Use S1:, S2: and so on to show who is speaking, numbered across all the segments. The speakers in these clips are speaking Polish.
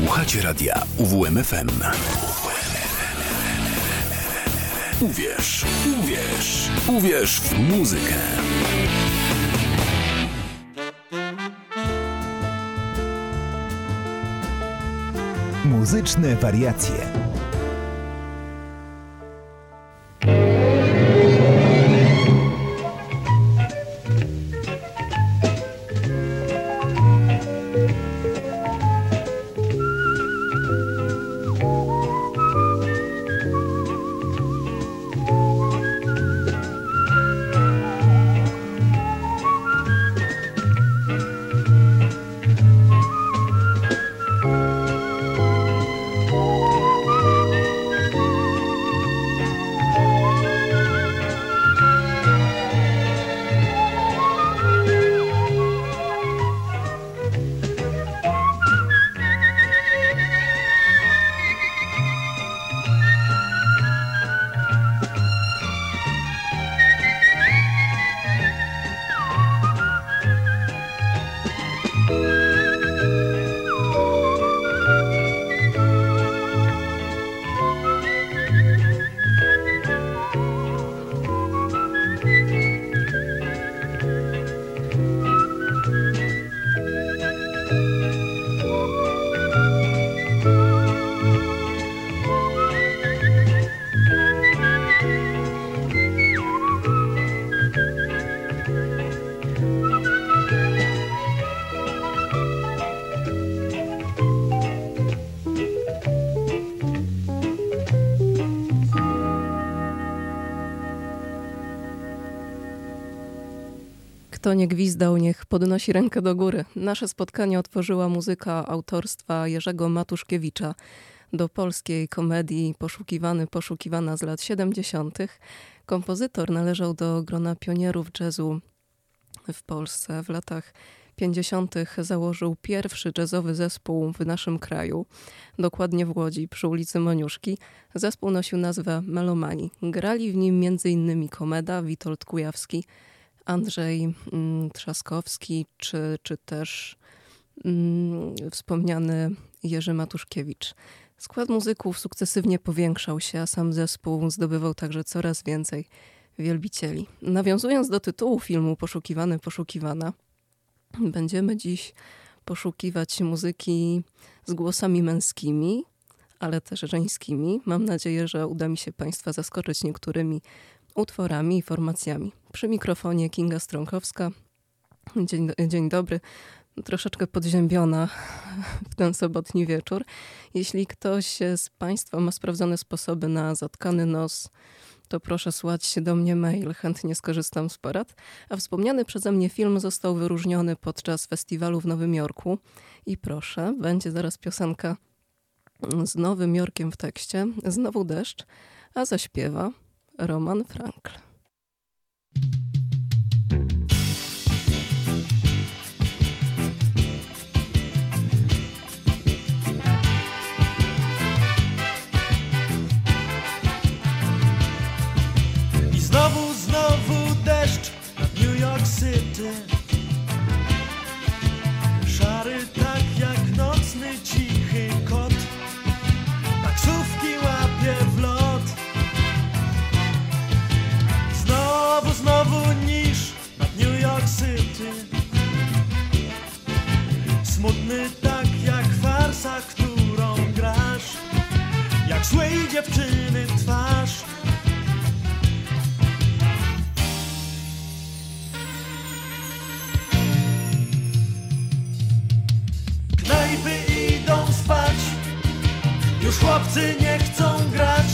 S1: Słuchacie radia UWMFM. Uwierz, uwierz, uwierz w muzykę.
S2: Muzyczne wariacje.
S3: Kto nie gwizdał, niech podnosi rękę do góry. Nasze spotkanie otworzyła muzyka autorstwa Jerzego Matuszkiewicza. Do polskiej komedii poszukiwany, poszukiwana z lat 70. Kompozytor należał do grona pionierów jazzu w Polsce. W latach 50. założył pierwszy jazzowy zespół w naszym kraju, dokładnie w Łodzi, przy ulicy Moniuszki. Zespół nosił nazwę Melomani. Grali w nim m.in. Komeda, Witold Kujawski, Andrzej mm, Trzaskowski, czy, czy też mm, wspomniany Jerzy Matuszkiewicz. Skład muzyków sukcesywnie powiększał się, a sam zespół zdobywał także coraz więcej wielbicieli. Nawiązując do tytułu filmu Poszukiwany, Poszukiwana, będziemy dziś poszukiwać muzyki z głosami męskimi, ale też żeńskimi. Mam nadzieję, że uda mi się Państwa zaskoczyć niektórymi utworami i formacjami. Przy mikrofonie Kinga Strąkowska. Dzień, dzień dobry. Troszeczkę podziębiona w ten sobotni wieczór. Jeśli ktoś z Państwa ma sprawdzone sposoby na zatkany nos, to proszę słać do mnie mail, chętnie skorzystam z porad. A wspomniany przeze mnie film został wyróżniony podczas festiwalu w Nowym Jorku. I proszę, będzie zaraz piosenka z Nowym Jorkiem w tekście, znowu deszcz, a zaśpiewa Roman Frankl.
S4: Tak jak farsa, którą grasz. Jak złej dziewczyny twarz. Knajpy idą spać Już chłopcy nie chcą grać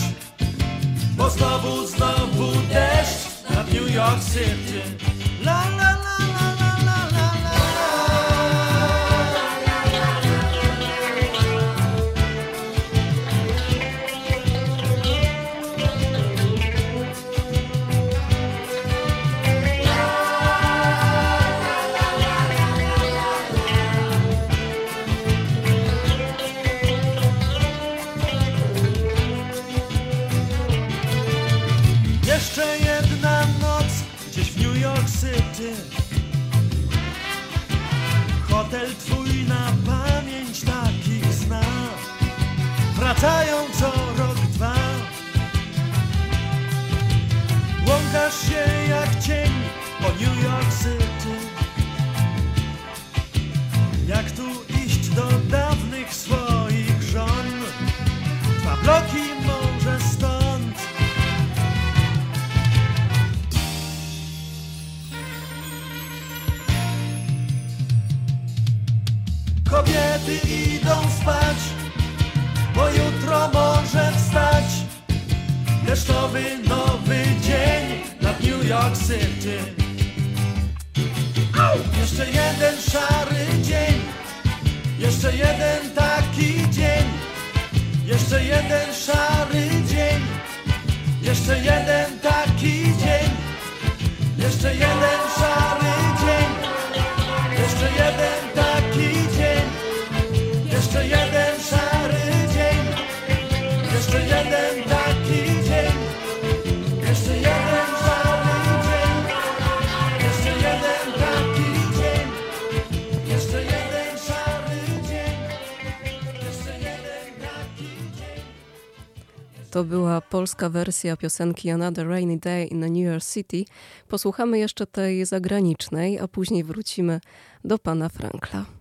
S4: Bo znowu, znowu deszcz nad New York City cień po New York City. Jak tu iść do dawnych swoich żon? Dwa bloki może stąd. Kobiety idą spać, bo jutro może wstać. Deszczowy dzień New York City. Jeszcze jeden szary dzień, jeszcze jeden taki dzień, jeszcze jeden szary dzień, jeszcze jeden taki dzień, jeszcze jeden szary dzień, jeszcze jeden
S5: To była polska wersja piosenki Another Rainy Day in the New York City. Posłuchamy jeszcze tej zagranicznej, a później wrócimy do pana Frankla.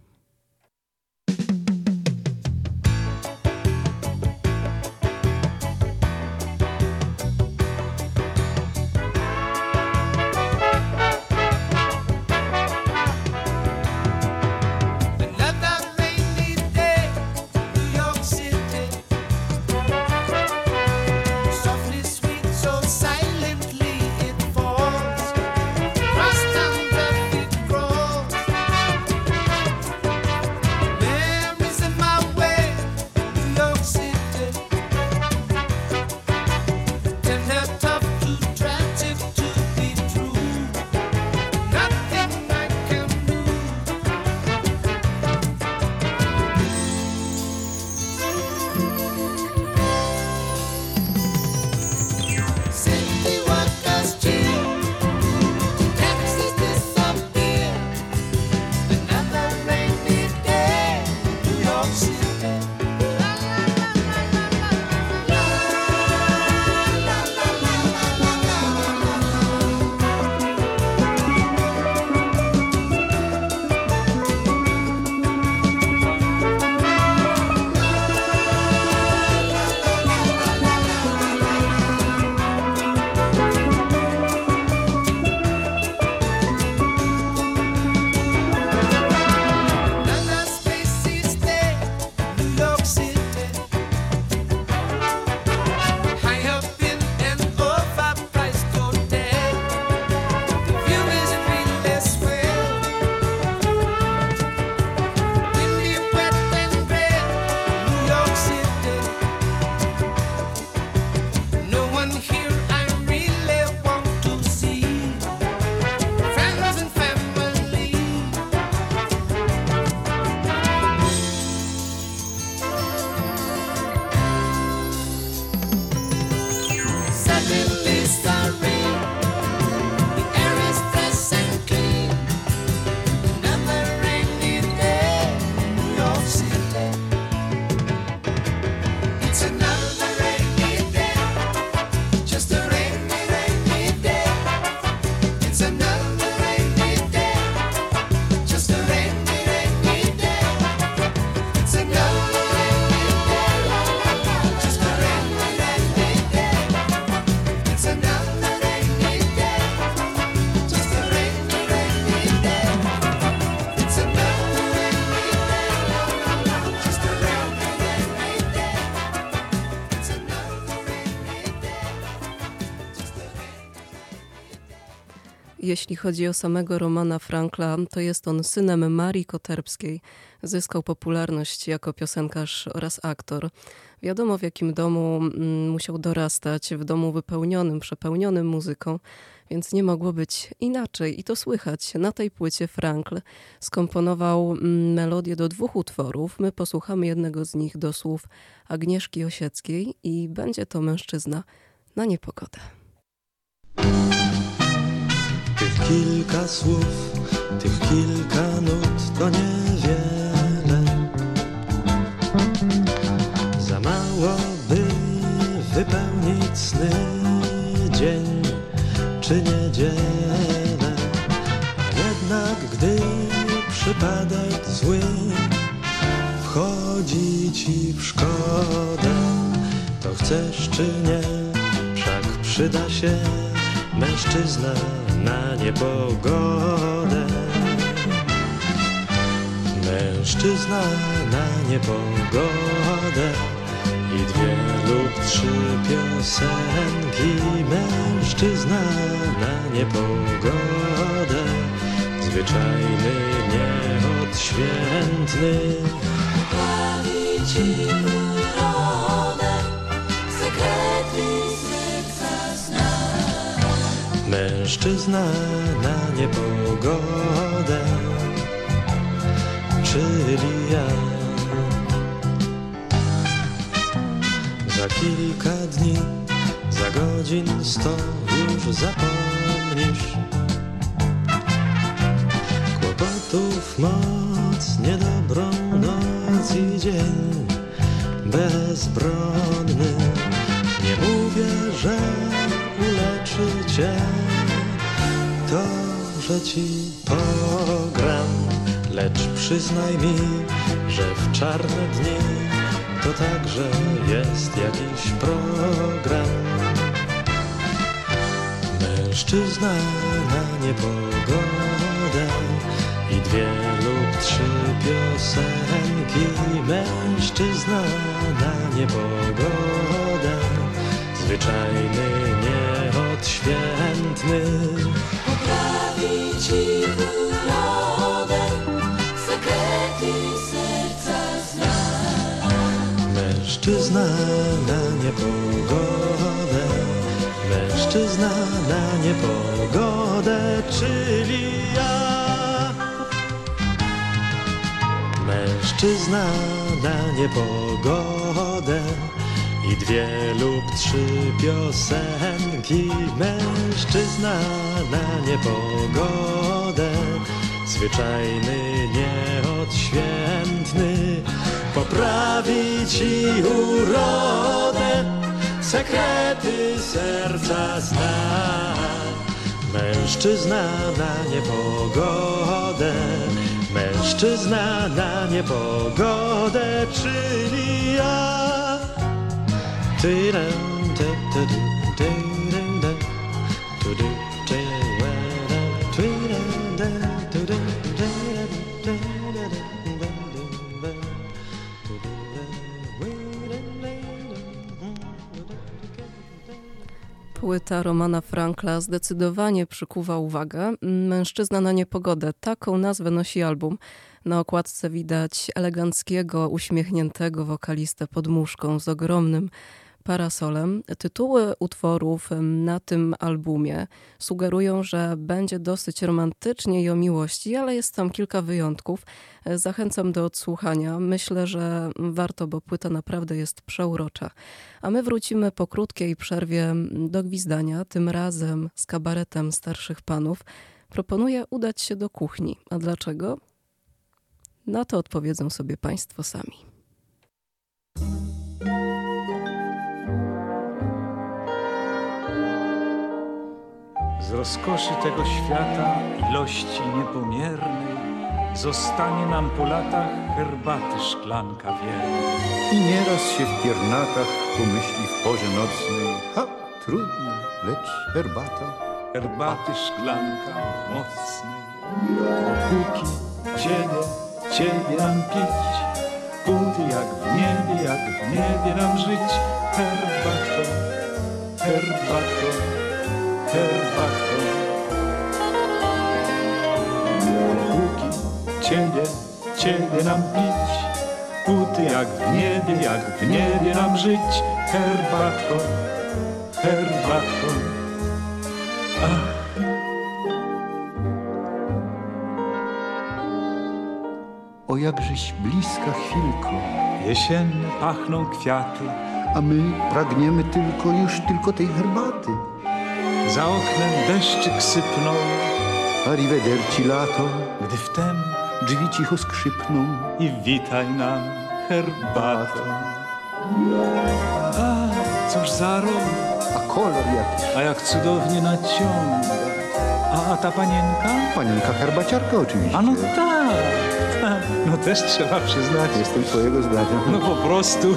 S5: Jeśli chodzi o samego Romana Frankla, to jest on synem Marii Koterbskiej. Zyskał popularność jako piosenkarz oraz aktor. Wiadomo w jakim domu mm, musiał dorastać, w domu wypełnionym, przepełnionym muzyką, więc nie mogło być inaczej. I to słychać. Na tej płycie Frankl skomponował mm, melodię do dwóch utworów. My posłuchamy jednego z nich do słów Agnieszki Osieckiej i będzie to mężczyzna na niepogodę.
S6: Kilka słów, tych kilka nut to niewiele. Za mało wypełnić sny dzień czy niedzielę. Jednak gdy przypadek zły wchodzi ci w szkodę, to chcesz czy nie, wszak przyda się mężczyzna na niepogodę. Mężczyzna na niepogodę i dwie lub trzy piosenki. Mężczyzna na niepogodę, zwyczajny, nieodświętny.
S7: Poprawi
S6: Mężczyzna na niepogodę, czyli ja. Za kilka dni, za godzin sto już zapomnisz kłopotów moc, niedobrą noc i dzień bezbronny. Nie mówię, że uleczy cię że ci pogram, lecz przyznaj mi, że w czarne dni to także jest jakiś program. Mężczyzna na niepogodę i dwie lub trzy piosenki. Mężczyzna na niepogodę, zwyczajny, nieodświętny. Mężczyzna na niepogodę, mężczyzna na niepogodę, czyli ja. Mężczyzna na niepogodę i dwie lub trzy piosenki. Mężczyzna na niepogodę, zwyczajny, nieodświętny. Poprawi ci urodę, sekrety serca zna. Mężczyzna na niepogodę, mężczyzna na niepogodę, czyli ja.
S3: Płyta Romana Frankla zdecydowanie przykuwa uwagę. Mężczyzna na niepogodę. Taką nazwę nosi album. Na okładce widać eleganckiego, uśmiechniętego wokalistę pod muszką z ogromnym parasolem. Tytuły utworów na tym albumie sugerują, że będzie dosyć romantycznie i o miłości, ale jest tam kilka wyjątków. Zachęcam do odsłuchania. Myślę, że warto, bo płyta naprawdę jest przeurocza. A my wrócimy po krótkiej przerwie do gwizdania, tym razem z kabaretem starszych panów. Proponuję udać się do kuchni. A dlaczego? Na to odpowiedzą sobie Państwo sami.
S8: Z rozkoszy tego świata, ilości niepomiernej, zostanie nam po latach herbaty szklanka wierna.
S9: I nieraz się w piernatach pomyśli w porze nocnej Ha, trudno, lecz herbata
S8: Herbaty szklanka mocnej. Póki ciebie, ciebie nam pić, póty jak w niebie, jak w niebie nam żyć. Herbatko, herbatko, herbatko. Ciebie, ciebie nam pić, póty jak w niebie, jak w niebie nam żyć. Herbatko, herbatko.
S9: O jakżeś bliska chwilko.
S8: Jesienne pachną kwiaty,
S9: A my pragniemy tylko, już tylko tej herbaty.
S8: Za oknem deszczyk sypnął,
S9: Arrivederci lato.
S8: Gdy wtem
S9: Drzwi cicho skrzypną
S8: i witaj nam herbatą. A cóż za rok,
S9: A kolor jaki?
S8: a jak cudownie naciąga. A, a ta panienka?
S9: Panienka herbaciarka oczywiście.
S8: A no tak, tak. No też trzeba przyznać.
S9: Jestem twojego zdania.
S8: No po prostu.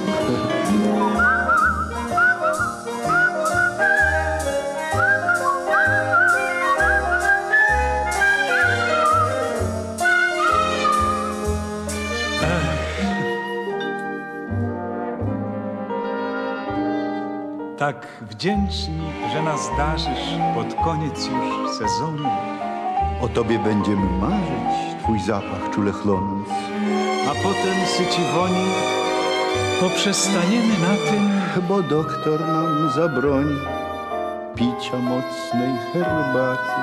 S8: Wdzięczni, że nas darzysz pod koniec już sezonu.
S9: O tobie będziemy marzyć, twój zapach czule chlonąc.
S8: A potem syci woni poprzestaniemy na tym,
S9: Bo doktor nam zabroni picia mocnej herbaty.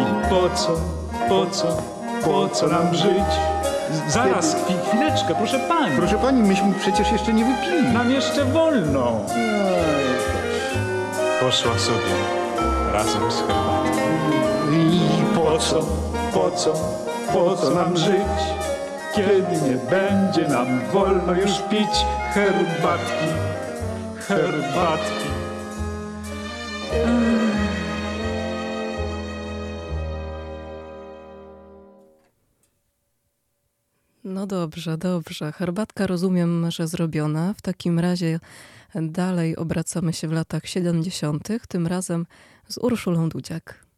S8: I po co, po co, po co nam żyć? Zaraz, chwi, chwileczkę, proszę pani.
S9: Proszę pani, myśmy przecież jeszcze nie wypili.
S8: Nam jeszcze wolno. Poszła sobie razem z herbatą.
S9: I
S8: Po co, po co, po co nam żyć? Kiedy nie będzie nam wolno już pić herbatki, herbatki.
S3: No dobrze, dobrze. Herbatka rozumiem, że zrobiona. W takim razie dalej obracamy się w latach 70., tym razem z Urszulą Dudziak.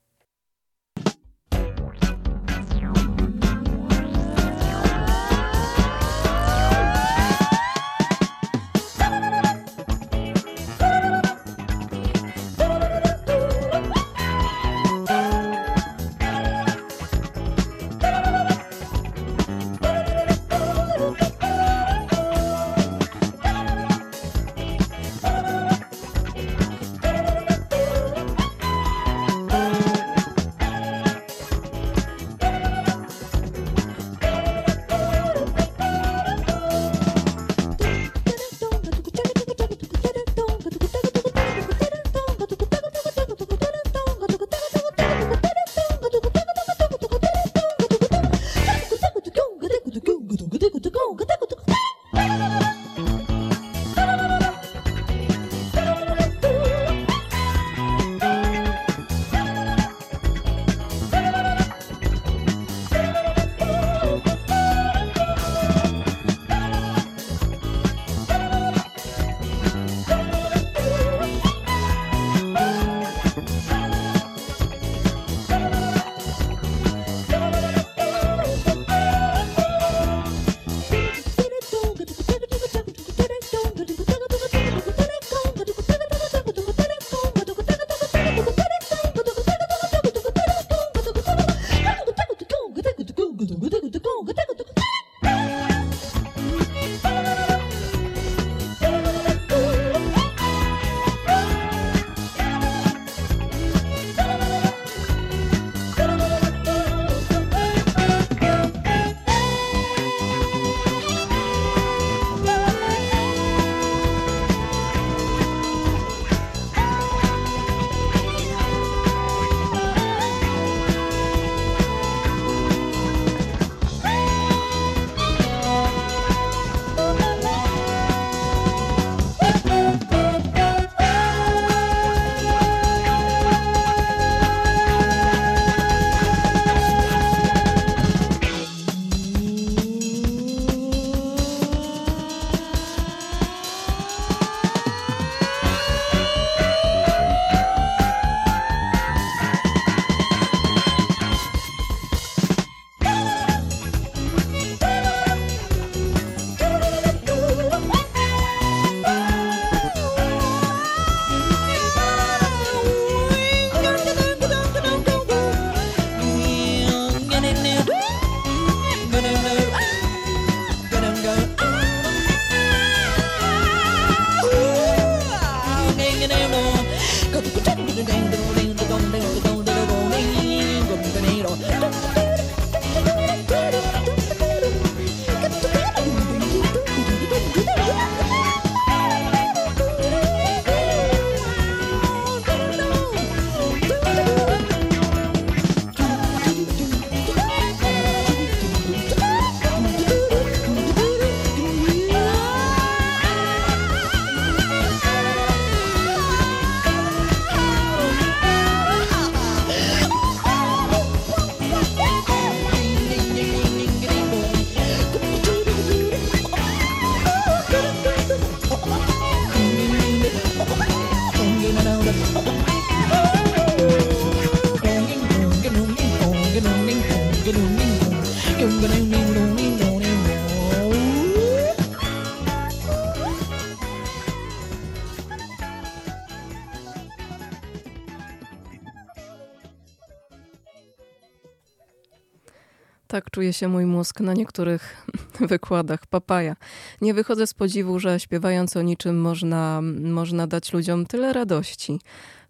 S3: Czuje się mój mózg na niektórych wykładach. Papaja. Nie wychodzę z podziwu, że śpiewając o niczym można, można dać ludziom tyle radości.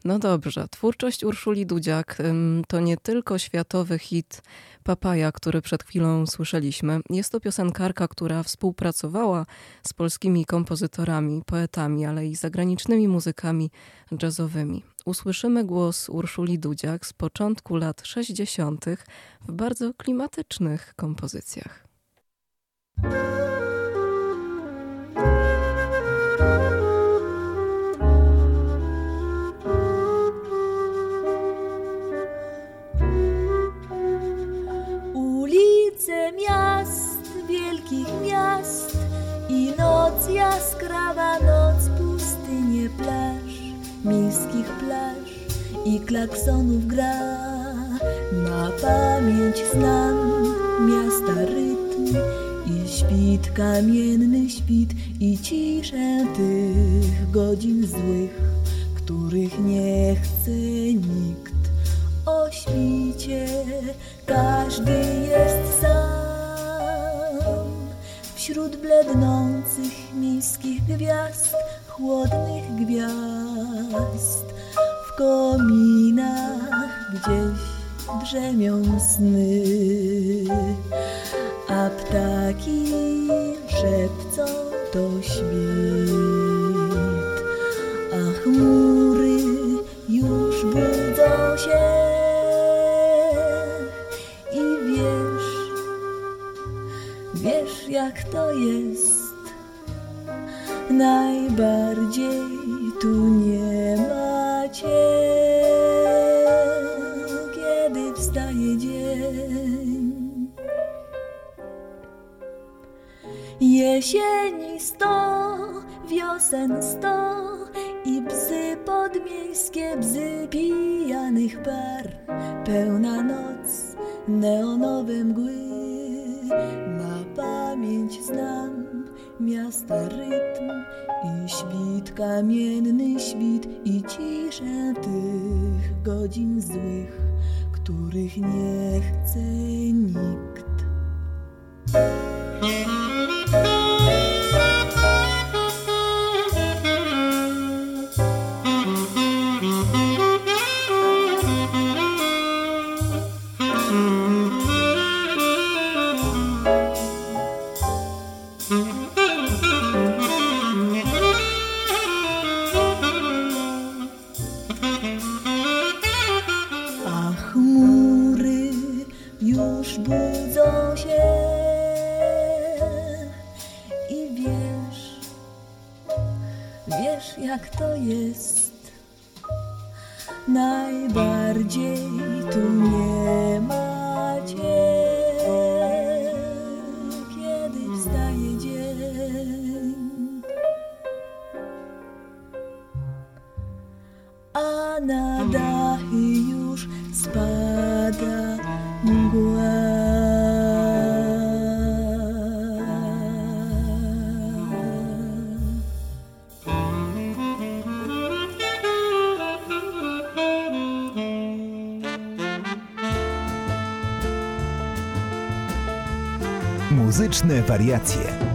S3: No dobrze, twórczość Urszuli Dudziak to nie tylko światowy hit Papaja, który przed chwilą słyszeliśmy. Jest to piosenkarka, która współpracowała z polskimi kompozytorami, poetami, ale i zagranicznymi muzykami jazzowymi. Usłyszymy głos Urszuli Dudziak z początku lat 60. w bardzo klimatycznych kompozycjach.
S10: Ulice miast, wielkich miast i noc jaskrawa, noc pustynie plaż, miejskich plaż i klaksonów gra. Na pamięć znam miasta rytm i świt, kamienny świt i ciszę tych godzin złych, których nie chce nikt. O świcie każdy jest sam Wśród blednących miejskich gwiazd Chłodnych gwiazd W kominach gdzieś drzemią sny A ptaki szepcą to świt A chmury już budzą się i wiesz, wiesz jak to jest. Najbardziej tu nie ma cię, kiedy wstaje dzień. Jesieni sto, wiosen sto i bzy podmiejskie, bzy pijanych bar. Pełna noc, neonowe mgły, na pamięć znam miasta rytm i świt, kamienny świt i ciszę tych godzin złych, których nie chce nikt. Na dachy już spada mgła.
S11: Muzyczne wariacje.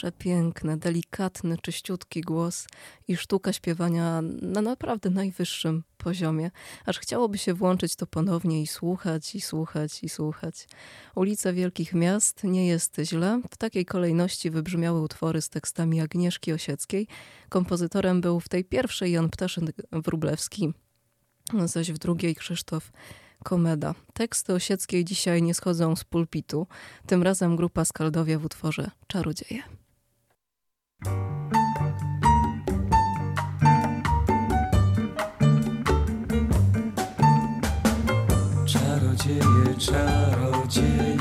S3: Przepiękny, delikatny, czyściutki głos i sztuka śpiewania na naprawdę najwyższym poziomie. Aż chciałoby się włączyć to ponownie i słuchać, i słuchać, i słuchać. Ulice wielkich miast nie jest źle. W takiej kolejności wybrzmiały utwory z tekstami Agnieszki Osieckiej. Kompozytorem był w tej pierwszej Jan Ptaszyn-Wróblewski, zaś w drugiej Krzysztof Komeda. Teksty Osieckiej dzisiaj nie schodzą z pulpitu. Tym razem grupa Skaldowia w utworze Czarodzieje.
S6: Czarodzieje, czarodzieje,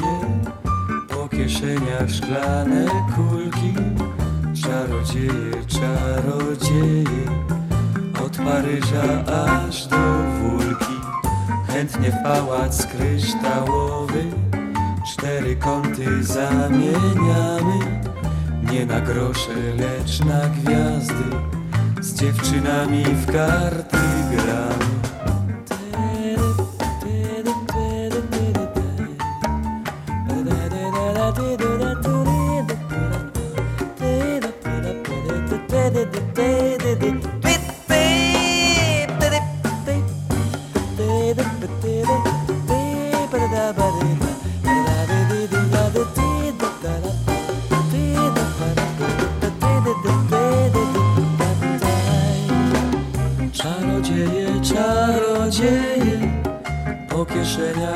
S6: po kieszeniach szklane kulki. Czarodzieje, czarodzieje, od Paryża aż do Wólki. Chętnie w pałac kryształowy, cztery kąty zamieniamy. Nie na grosze, lecz na gwiazdy, z dziewczynami w karty gramy.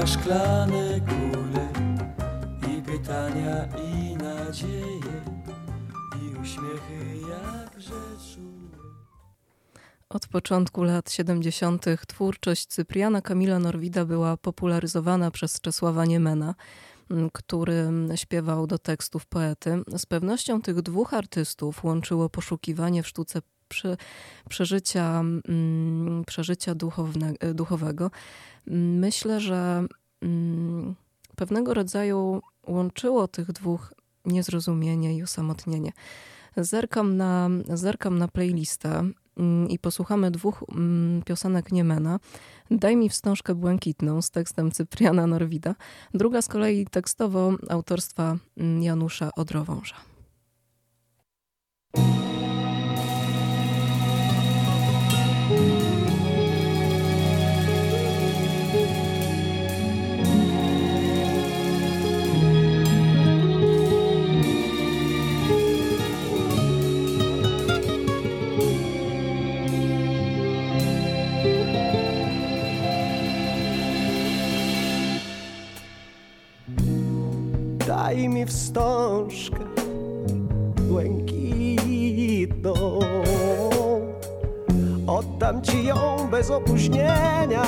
S6: Szklane kule i pytania i nadzieje i uśmiechy jakże czułe.
S3: Od początku lat 70. twórczość Cypriana Kamila Norwida była popularyzowana przez Czesława Niemena, który śpiewał do tekstów poety. Z pewnością tych dwóch artystów łączyło poszukiwanie w sztuce prze, przeżycia, przeżycia duchowne, duchowego. Myślę, że mm, pewnego rodzaju łączyło tych dwóch niezrozumienie i osamotnienie. Zerkam na, zerkam na playlistę mm, i posłuchamy dwóch mm, piosenek Niemena. Daj mi wstążkę błękitną z tekstem Cypriana Norwida. Druga z kolei tekstowo autorstwa Janusza Odrowąża.
S12: Daj
S13: mi wstążkę błękitną. Oddam ci ją bez opóźnienia.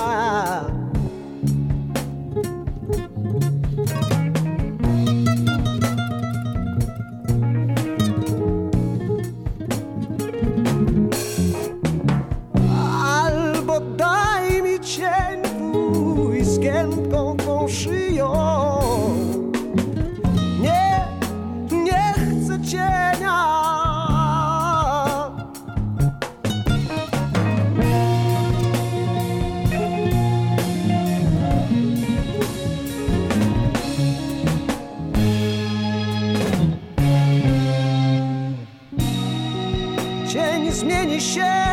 S13: Albo daj mi cień twój z giętką tą szyją. Cienia. Cień zmieni się,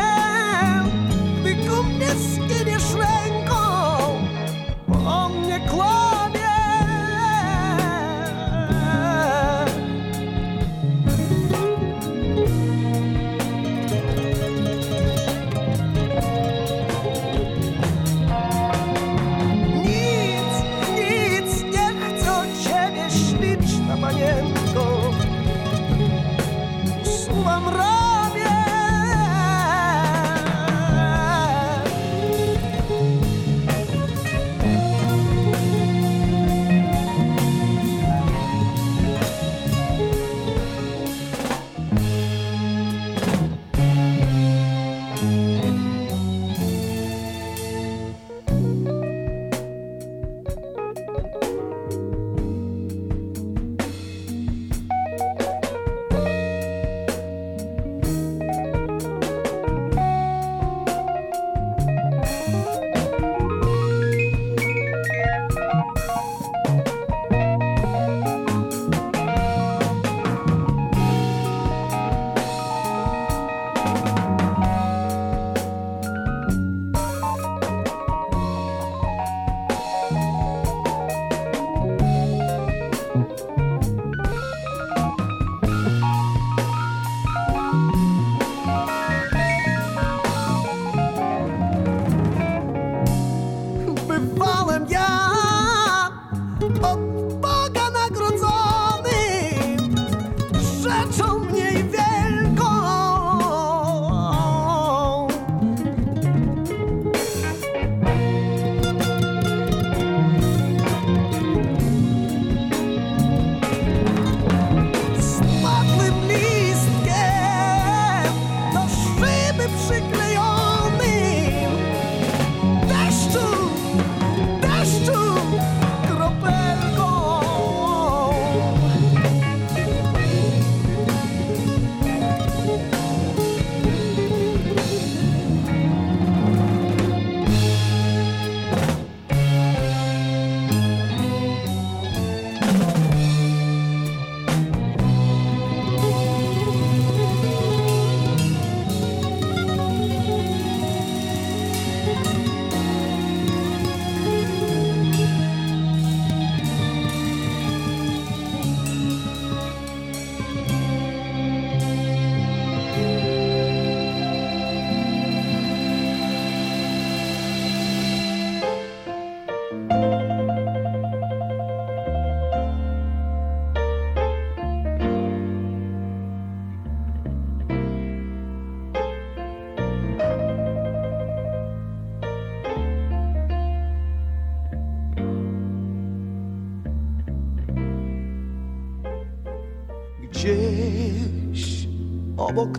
S13: od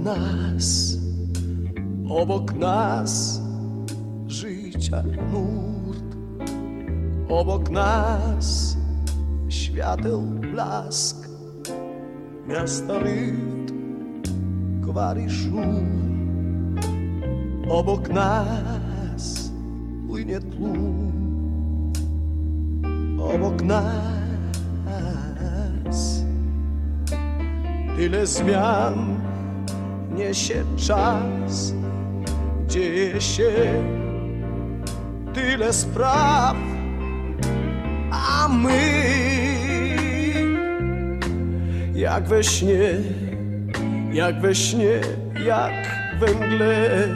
S13: nas, obok nas życia nurt, obok nas świateł blask, miasta rytm, gwary szum, obok nas płynie tłum, obok nas Tyle zmian niesie czas, dzieje się tyle spraw, a my jak we śnie, jak we śnie, jak we mgle.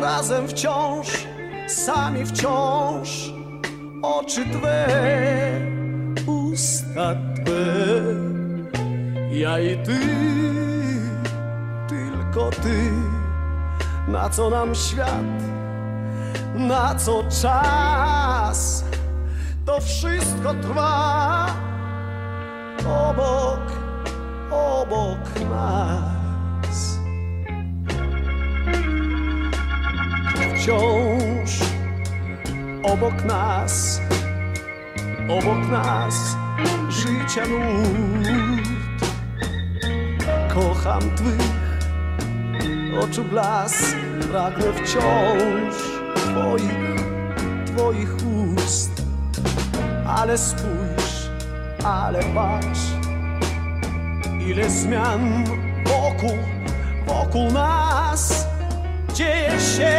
S13: Razem wciąż, sami wciąż, oczy Twe, usta chatbę. Ja i ty, tylko ty, na co nam świat, na co czas, to wszystko trwa obok, obok nas. Wciąż obok nas, obok nas życia nurt. Kocham twych oczu blask, pragnę wciąż twoich, twoich ust. Ale spójrz, ale patrz, ile zmian wokół, wokół nas dzieje się,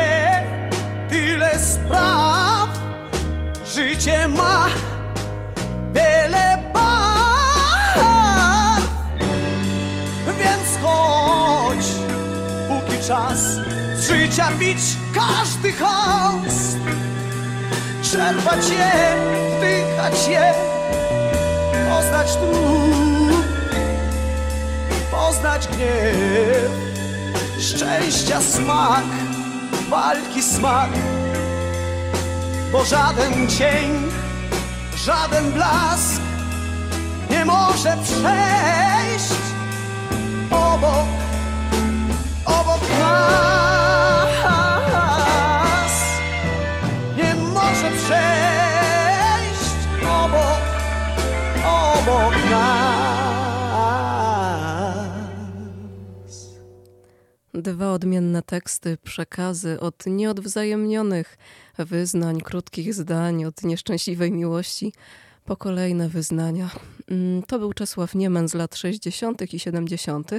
S13: tyle spraw. Życie ma wiele czas z życia bić każdy chaos, czerpać je, wdychać je, poznać trud, poznać gniew, szczęścia smak, walki smak, bo żaden cień, żaden blask nie może przejść obok, przejść obok.
S3: Dwa odmienne teksty, przekazy od nieodwzajemnionych wyznań, krótkich zdań, od nieszczęśliwej miłości po kolejne wyznania. Mm, To był Czesław Niemen z lat 60. i 70.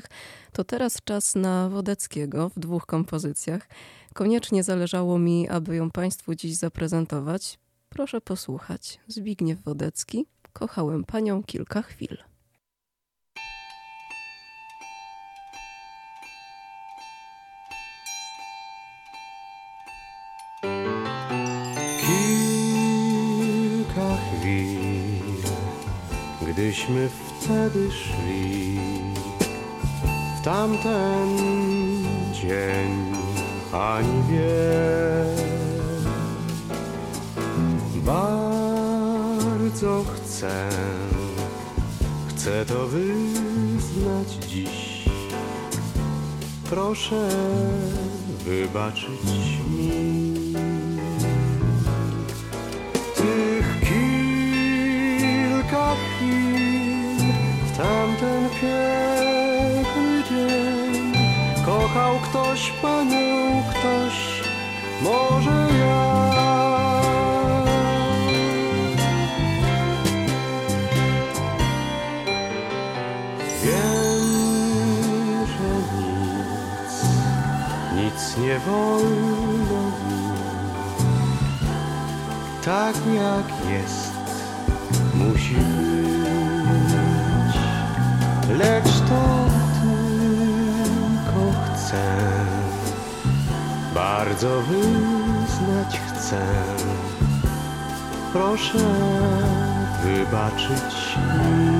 S3: To teraz czas na Wodeckiego w dwóch kompozycjach. Koniecznie zależało mi, aby ją Państwu dziś zaprezentować. Proszę posłuchać. Zbigniew Wodecki. Kochałem Panią kilka chwil.
S14: Gdyśmy wtedy szli w tamten dzień, ani wie. Bardzo chcę, chcę to wyznać dziś. Proszę wybaczyć mi. Tych chwil w tamten piękny dzień kochał ktoś panią, ktoś może ja. Wiem, że nic, nic nie wolno mi. Tak jak jest, być. Lecz to tylko chcę, bardzo wyznać chcę. Proszę wybaczyć mi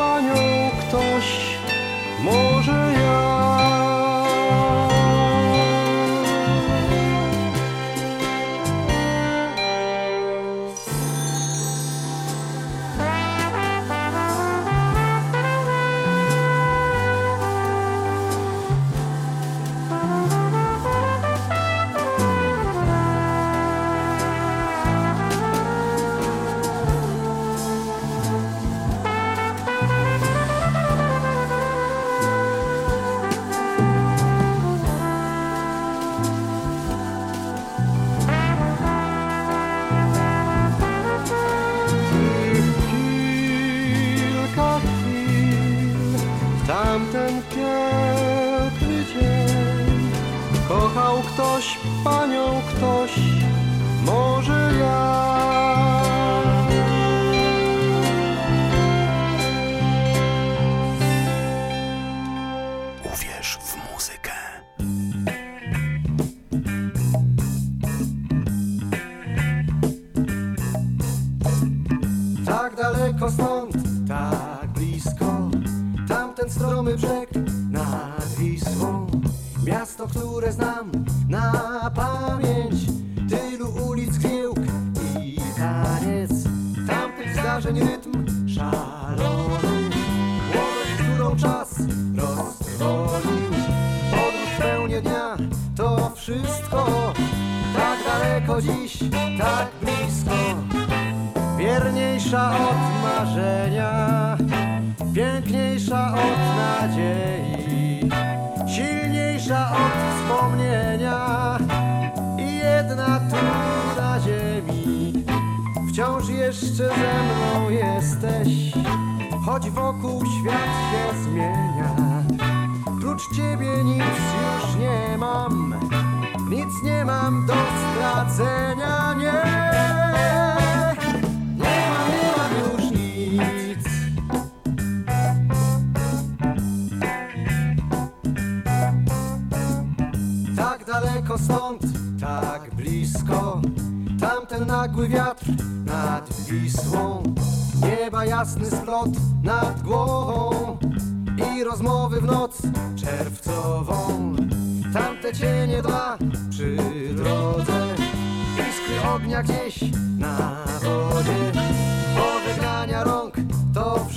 S14: panią, ktoś? Może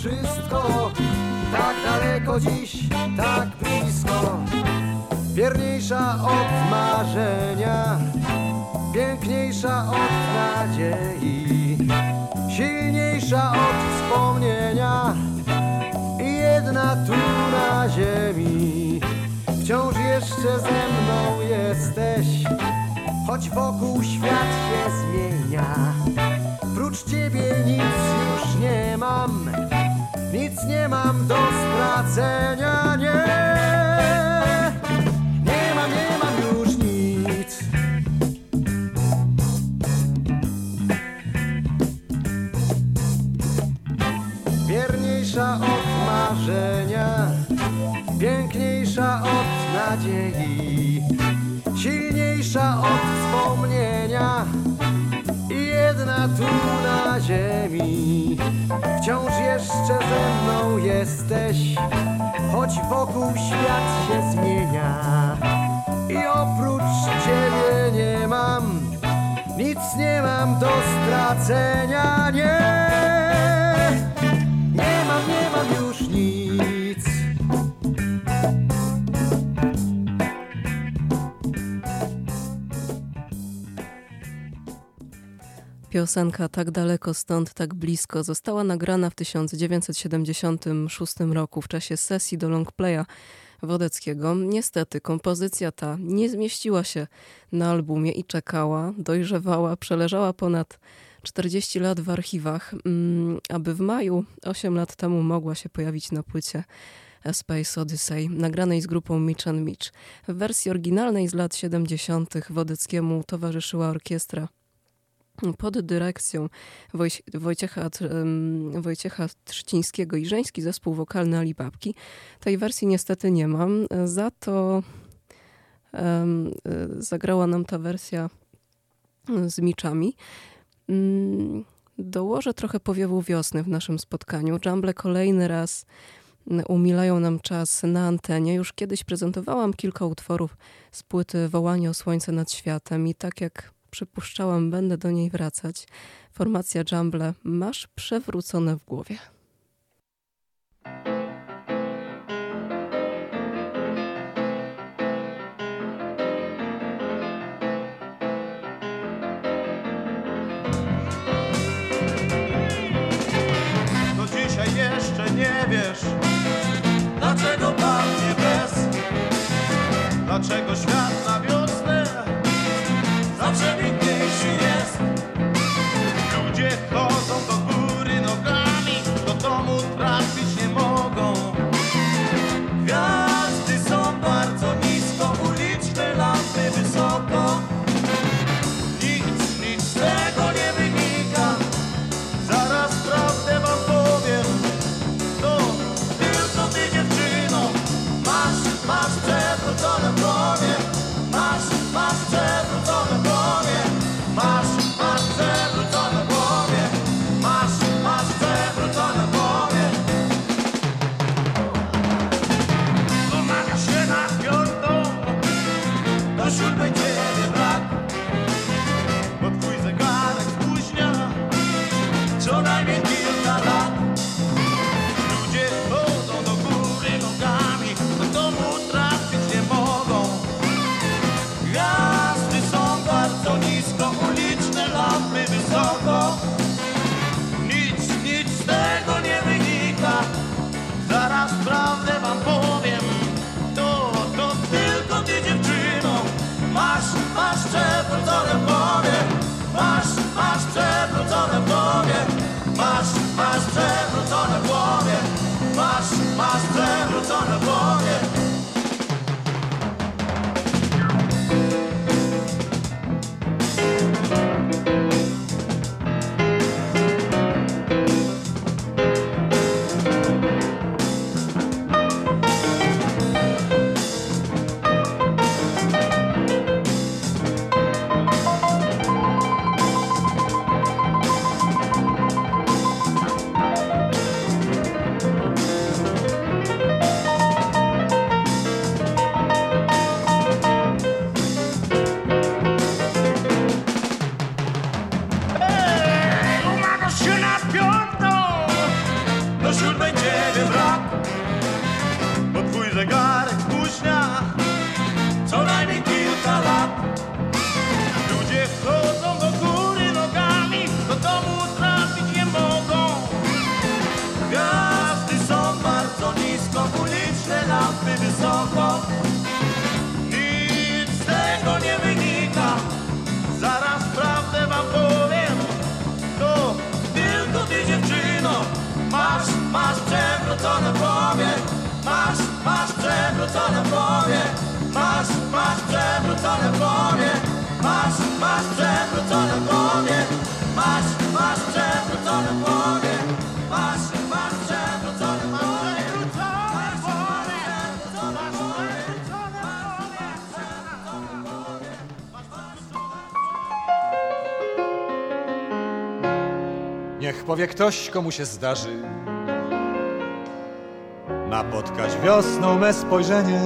S14: wszystko. Tak daleko dziś, tak blisko. Wierniejsza od marzenia Piękniejsza od nadziei Silniejsza od wspomnienia. I jedna tu na ziemi Wciąż jeszcze ze mną jesteś. Choć wokół świat się zmienia Prócz ciebie nic już nie mam Nic nie mam do stracenia, nie. Nie mam, nie mam już nic. Wierniejsza od marzenia Piękniejsza od nadziei Silniejsza od wspomnienia jedna tu na ziemi. Wciąż jeszcze ze mną jesteś Choć wokół świat się zmienia. I oprócz ciebie nie mam Nic nie mam do stracenia, nie
S3: Piosenka Tak daleko stąd, tak blisko została nagrana w 1976 roku w czasie sesji do longplaya Wodeckiego. Niestety kompozycja ta nie zmieściła się na albumie i czekała, dojrzewała, przeleżała ponad 40 lat w archiwach, mm, aby w maju 8 lat temu mogła się pojawić na płycie Space Odyssey, nagranej z grupą Mitch and Mitch. W wersji oryginalnej z lat 70. Wodeckiemu towarzyszyła orkiestra pod dyrekcją Wojciecha, Wojciecha Trzcińskiego i żeński zespół wokalny Alibabki. Tej wersji niestety nie mam, za to zagrała nam ta wersja z miczami. Mm, Dołożę trochę powiewu wiosny w naszym spotkaniu. Jumble kolejny raz umilają nam czas na antenie. Już kiedyś prezentowałam kilka utworów z płyty Wołanie o słońce nad światem i tak jak przypuszczałam, będę do niej wracać. Formacja Jumble masz przewrócone w głowie.
S15: Jeszcze nie wiesz Dlaczego pachnie bez Dlaczego świat na wiosnę Zawsze piękniejszy jest
S16: Niech powie ktoś, komu się zdarzy napotkać wiosną me spojrzenie.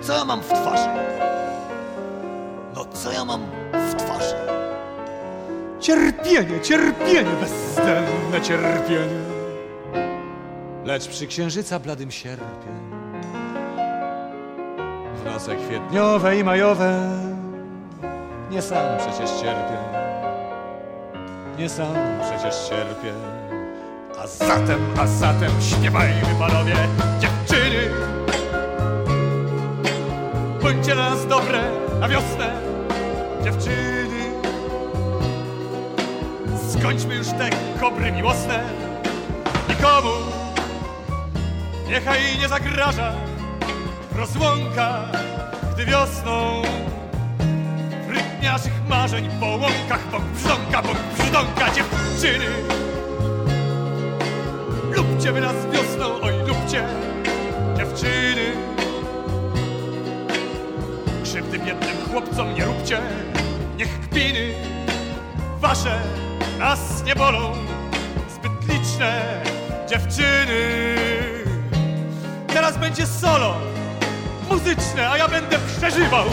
S16: Co ja mam w twarzy? No co ja mam w twarzy? Cierpienie, cierpienie, bezdenne cierpienie. Lecz przy księżyca bladym sierpie w noce kwietniowe i majowe nie sam przecież cierpię. Nie sam przecież cierpię. A zatem, a zatem śpiewajmy panowie, dziewczyny. Bądźcie dla nas dobre na wiosnę, dziewczyny. Skończmy już te kobry miłosne. Nikomu niechaj nie zagraża rozłąka, gdy wiosną naszych marzeń po łąkach bok brzdąka, bok brzdąka dziewczyny. Lubcie wy nas wiosną, oj lubcie dziewczyny. Krzywdy biednym chłopcom nie róbcie, niech kpiny wasze nas nie bolą. Zbyt liczne dziewczyny. Teraz będzie solo muzyczne, a ja będę przeżywał.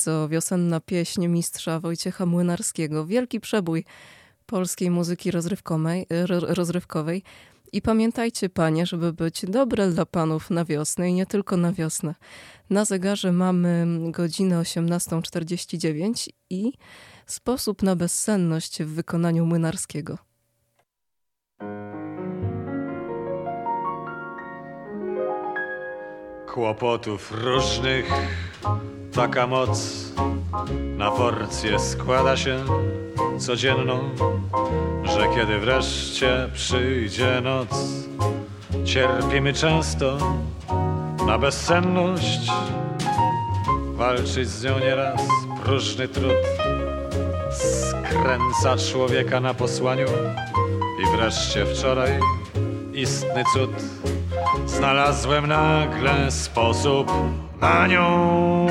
S3: Bardzo wiosenna pieśń mistrza Wojciecha Młynarskiego. Wielki przebój polskiej muzyki rozrywkowej, ro- rozrywkowej. I pamiętajcie, panie, żeby być dobre dla panów na wiosnę i nie tylko na wiosnę. Na zegarze mamy godzinę 18.49 i sposób na bezsenność w wykonaniu Młynarskiego.
S16: Kłopotów różnych taka moc na porcję składa się codzienną, że kiedy wreszcie przyjdzie noc, cierpimy często na bezsenność. Walczyć z nią nieraz próżny trud skręca człowieka na posłaniu i wreszcie wczoraj istny cud Znalazłem nagle sposób na nią.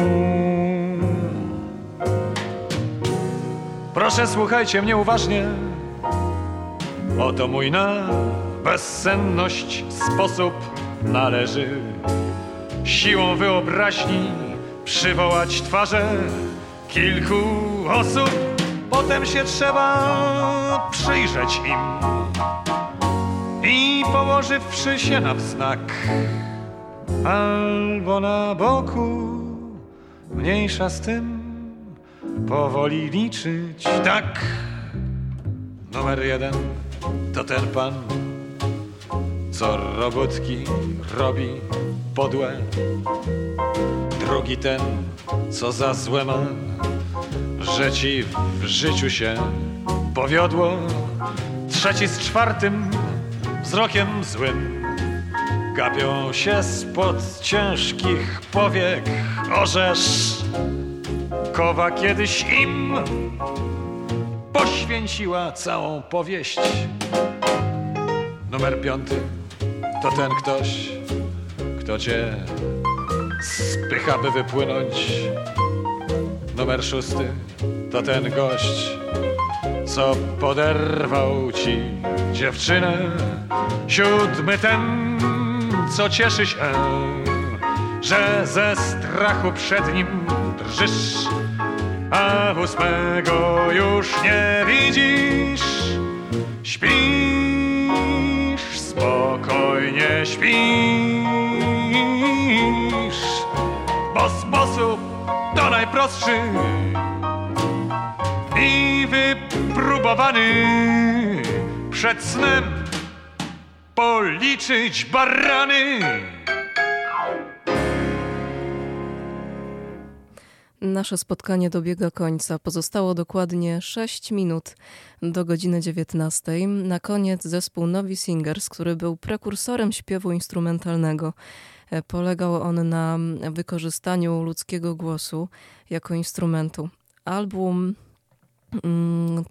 S16: Proszę słuchajcie mnie uważnie. Oto mój na bezsenność sposób należy siłą wyobraźni przywołać twarze kilku osób. Potem się trzeba przyjrzeć im i położywszy się na wznak albo na boku, mniejsza z tym, powoli liczyć tak. Numer jeden to ten pan, co robótki robi podłe. Drugi ten, co za złe ma, że ci w życiu się powiodło. Trzeci z czwartym wzrokiem złym gapią się spod ciężkich powiek orzesz. Kowa kiedyś im poświęciła całą powieść. Numer piąty to ten ktoś, kto cię spycha, by wypłynąć. Numer szósty to ten gość, co poderwał ci dziewczynę. Siódmy ten, co cieszy się, że ze strachu przed nim drżysz. a ósmego już nie widzisz. Śpisz, spokojnie śpisz, bo sposób to najprostszy i wypróbowany przed snem policzyć barany.
S3: Nasze spotkanie dobiega końca. Pozostało dokładnie 6 minut do godziny 19. Na koniec zespół Novi Singers, który był prekursorem śpiewu instrumentalnego. E, Polegał on na wykorzystaniu ludzkiego głosu jako instrumentu. Album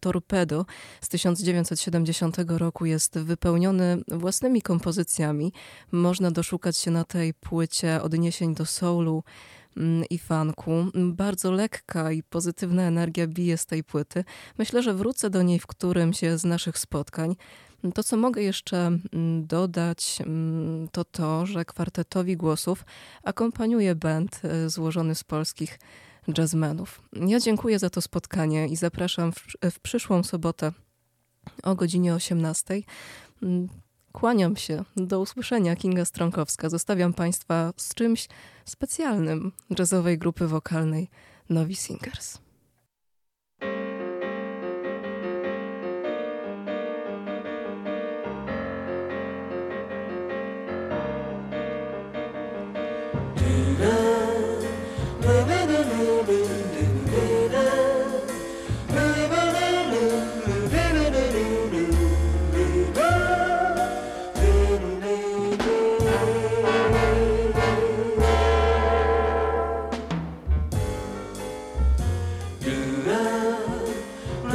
S3: Torpedo z 1970 roku jest wypełniony własnymi kompozycjami. Można doszukać się na tej płycie odniesień do soulu mm, i funku. Bardzo lekka i pozytywna energia bije z tej płyty. Myślę, że wrócę do niej w którymś z naszych spotkań. To, co mogę jeszcze mm, dodać, mm, to to, że kwartetowi głosów akompaniuje band e, złożony z polskich jazzmenów. Ja dziękuję za to spotkanie i zapraszam w, w przyszłą sobotę o godzinie 18. Mm, Kłaniam się. Do usłyszenia, Kinga Stronkowska. Zostawiam Państwa z czymś specjalnym jazzowej grupy wokalnej Novi Singers.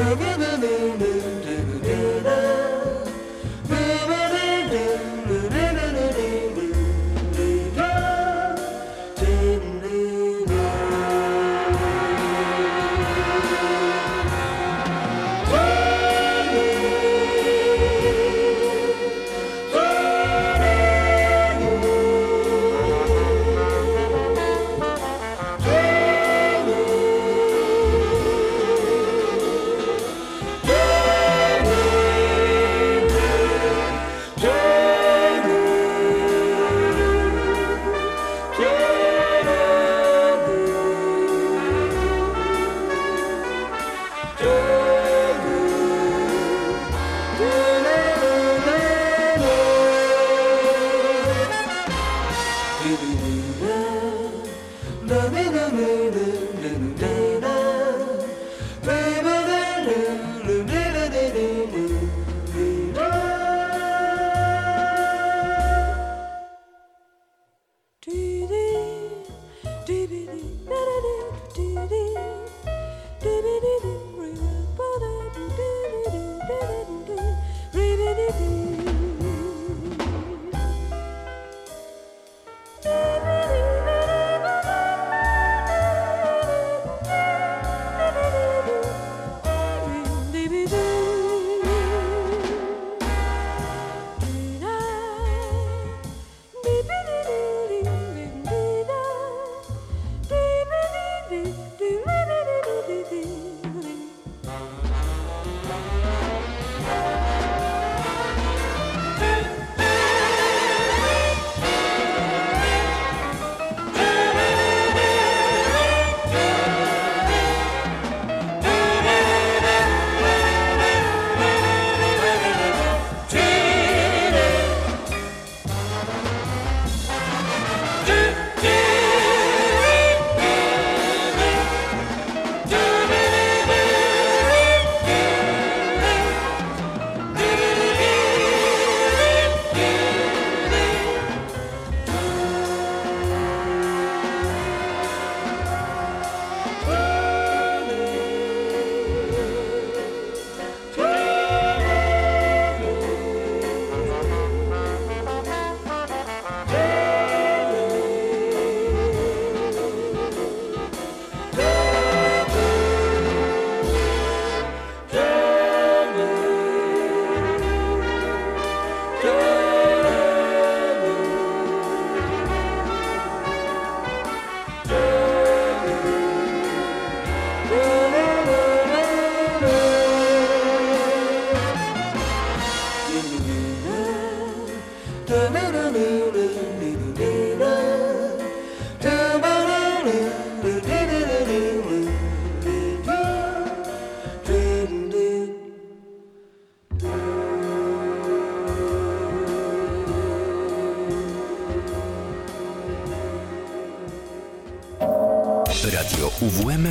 S1: Living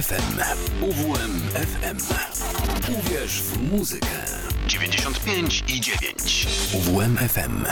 S1: UWMFM. UWMFM. Uwierz w muzykę. 95 i 9. UWMFM.